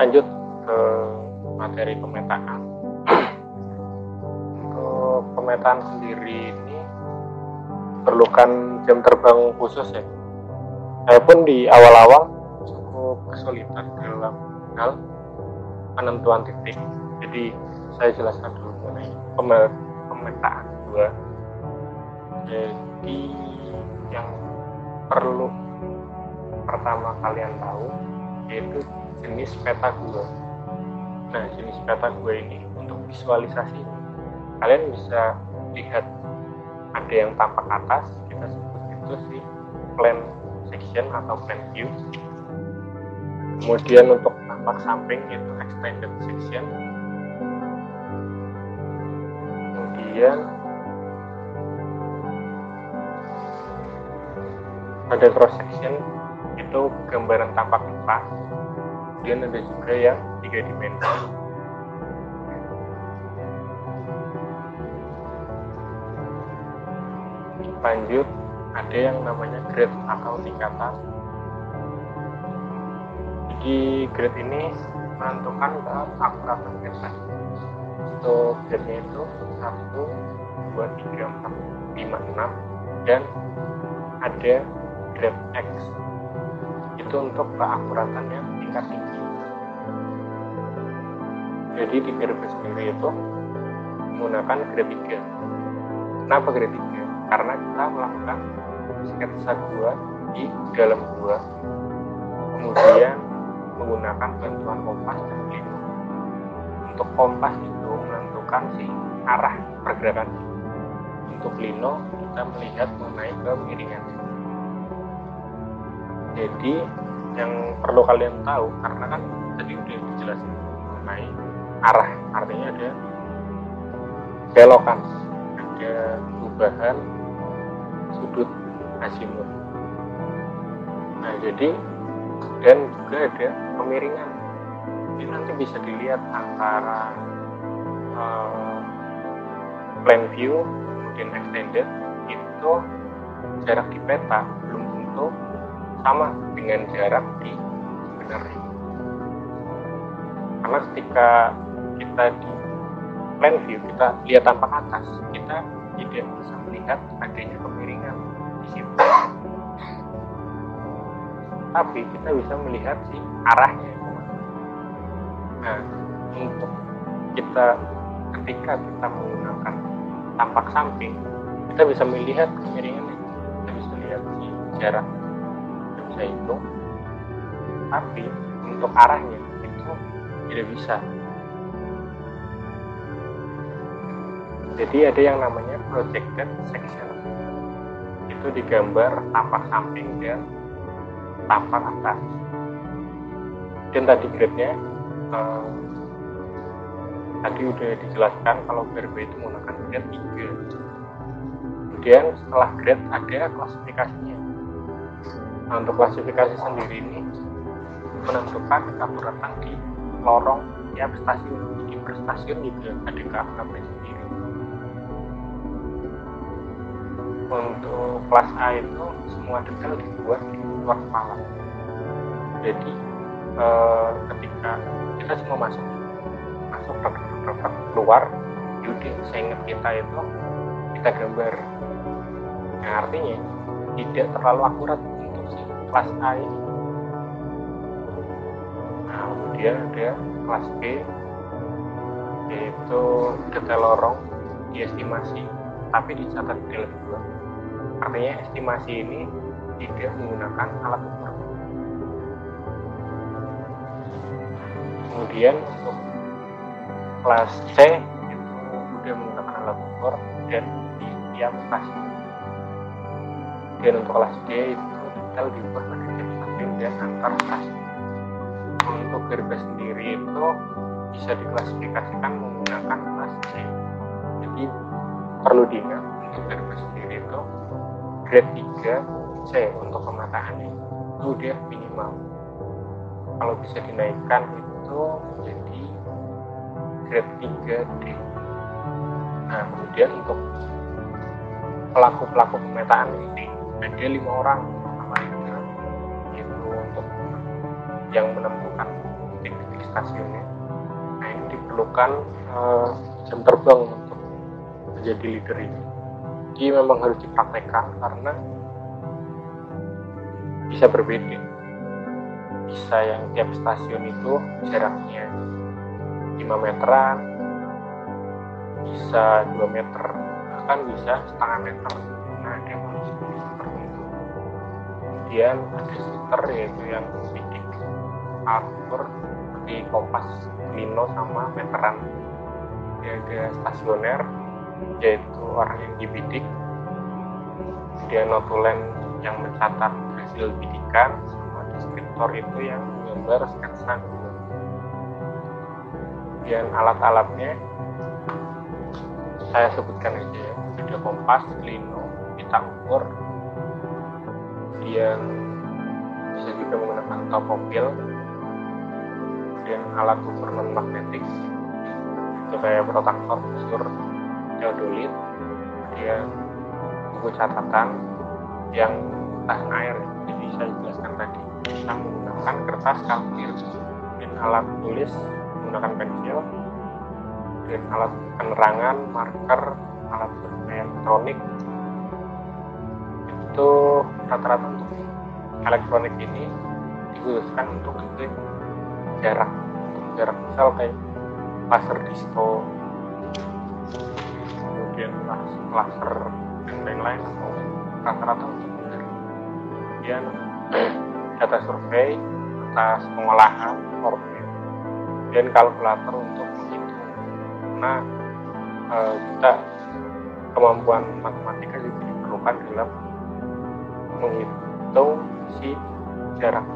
lanjut ke materi pemetaan. Untuk pemetaan sendiri ini perlukan jam terbang khusus ya. Saya pun di awal-awal cukup kesulitan dalam hal penentuan titik. Jadi saya jelaskan dulu mengenai pemetaan dua. Jadi yang perlu pertama kalian tahu yaitu jenis peta gua. Nah jenis peta gua ini untuk visualisasi kalian bisa lihat ada yang tampak atas kita sebut itu sih plan section atau plan view. Kemudian untuk tampak samping itu extended section. Kemudian ada cross section itu gambaran tampak atas kemudian ada juga yang tiga dimensi lanjut ada yang namanya grade atau tingkatan. Jadi grade ini menentukan keakuratan peta untuk grade itu 1, 2, 3, 4, 5, 6 dan ada grade X itu untuk keakuratan yang tingkat tinggi. Jadi di grade sendiri itu menggunakan grade 3 kenapa grade 3? karena kita melakukan sketsa gua di dalam gua kemudian menggunakan bantuan kompas dan lino untuk kompas itu menentukan si arah pergerakan. Untuk lino kita melihat mengenai kemiringan jadi yang perlu kalian tahu karena kan tadi udah dijelasin mengenai arah artinya ada belokan ada perubahan sudut azimut. Nah, jadi dan juga ada kemiringan. Ini nanti bisa dilihat antara uh, plan view kemudian extended itu jarak di peta belum tentu sama dengan jarak di sebenarnya. Karena ketika kita di plan view kita lihat tampak atas, kita tidak bisa melihat adanya kemiringan di situ. Tapi kita bisa melihat si arahnya. Nah, untuk kita ketika kita menggunakan tampak samping, kita bisa melihat kemiringannya. Kita bisa lihat si jarak, kita. Tapi untuk arahnya itu tidak bisa. Jadi ada yang namanya projected section. Itu digambar tampak samping dan tampak atas. Dan tadi grade-nya eh, tadi udah dijelaskan kalau BRB itu menggunakan grade 3. Kemudian setelah grade ada klasifikasinya. Nah, untuk klasifikasi sendiri ini menentukan keakuratan di lorong tiap stasiun. Jadi per stasiun juga ada keakuratan sendiri. untuk kelas A itu semua detail dibuat di luar kepala jadi eh, ketika kita semua masuk masuk ke keluar jadi seingat kita itu kita gambar yang artinya tidak terlalu akurat kelas A ini. Kemudian ada kelas B yaitu detail lorong diestimasi tapi dicatat di dalam artinya estimasi ini tidak menggunakan alat ukur. Kemudian untuk kelas C itu sudah menggunakan alat ukur dan di tiap dan untuk kelas D itu pada tiap stasiun dan antar stasiun untuk gerbes sendiri itu bisa diklasifikasikan menggunakan kelas C jadi perlu diingat untuk gerbes sendiri itu grade 3 C untuk pemataannya itu dia minimal. Kalau bisa dinaikkan itu menjadi grade 3 D. Nah kemudian untuk pelaku-pelaku pemetaan ini ada lima orang yang menentukan titik-titik stasiunnya nah ini diperlukan uh, jam terbang untuk menjadi leader ini. Jadi memang harus dipraktekkan karena bisa berbeda. Bisa yang tiap stasiun itu jaraknya 5 meteran bisa 2 meter bahkan bisa setengah meter. Nah dia kondisi tertentu kemudian ada sitter yaitu yang atur seperti kompas lino sama meteran dia ada stasioner yaitu orang yang dibidik. Kemudian notulen yang mencatat hasil bidikan sama deskriptor itu yang menggambar sketsa kemudian alat-alatnya saya sebutkan aja ya ada kompas, lino, pita ukur. Kemudian bisa juga menggunakan topopil kemudian alat ukur non magnetik. Itu kayak protraktor, busur, teodolit kemudian buku catatan yang tahan air. Jadi saya jelaskan tadi. Kita menggunakan kertas kalkir dan alat tulis menggunakan pensil. Dan alat penerangan marker alat elektronik. Itu rata-rata untuk elektronik ini dikhususkan untuk ngeklik jarak jarak misal kayak laser disco kemudian laser dan lain-lain rata-rata kemudian data survei atas pengolahan orbit dan kalkulator untuk menghitung. Karena e, kita kemampuan matematika juga diperlukan dalam menghitung si jarak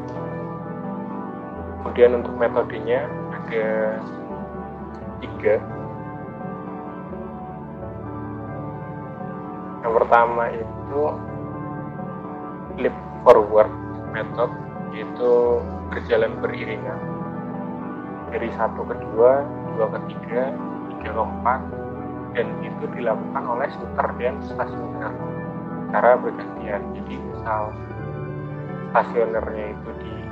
kemudian untuk metodenya ada tiga. Yang pertama itu leap forward method yaitu berjalan beriringan. Dari satu ke dua dua ke tiga tiga ke empat dan itu dilakukan oleh shooter dan stasioner. Cara bergantian. Jadi misal stasionernya itu di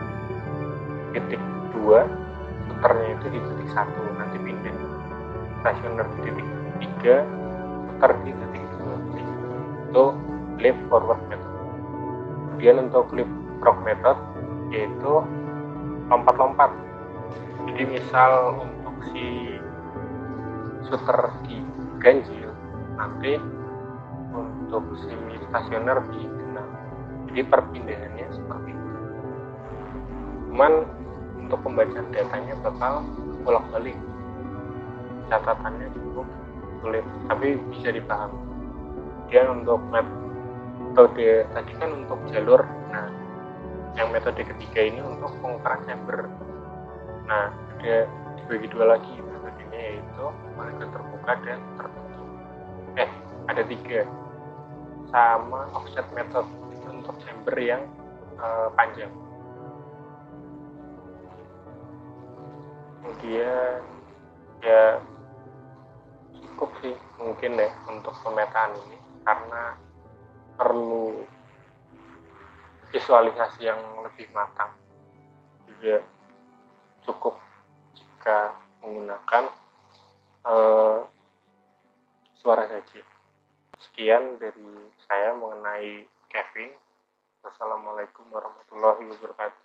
titik dua shooternya itu di titik satu nanti pindah. Stasioner di titik tiga shooter di titik dua. Itu leap forward method. Kemudian untuk leap frog method yaitu lompat-lompat. Jadi misal untuk si shooter di ganjil nanti untuk semi stasioner di genap. Jadi perpindahannya seperti itu cuman untuk pembacaan datanya bakal bolak-balik. Catatannya cukup sulit tapi bisa dipahami. Kemudian untuk metode tadi kan untuk jalur. Nah yang metode ketiga ini untuk pengukuran chamber. Nah ada dibagi dua lagi metodenya yaitu molekul terbuka dan tertutup. Eh ada tiga. Sama offset method untuk chamber yang uh, panjang kemudian ya cukup sih mungkin deh untuk pemetaan ini karena perlu visualisasi yang lebih matang. Juga cukup jika menggunakan uh, suara saja sekian dari saya mengenai Kevin. Wassalamualaikum warahmatullahi wabarakatuh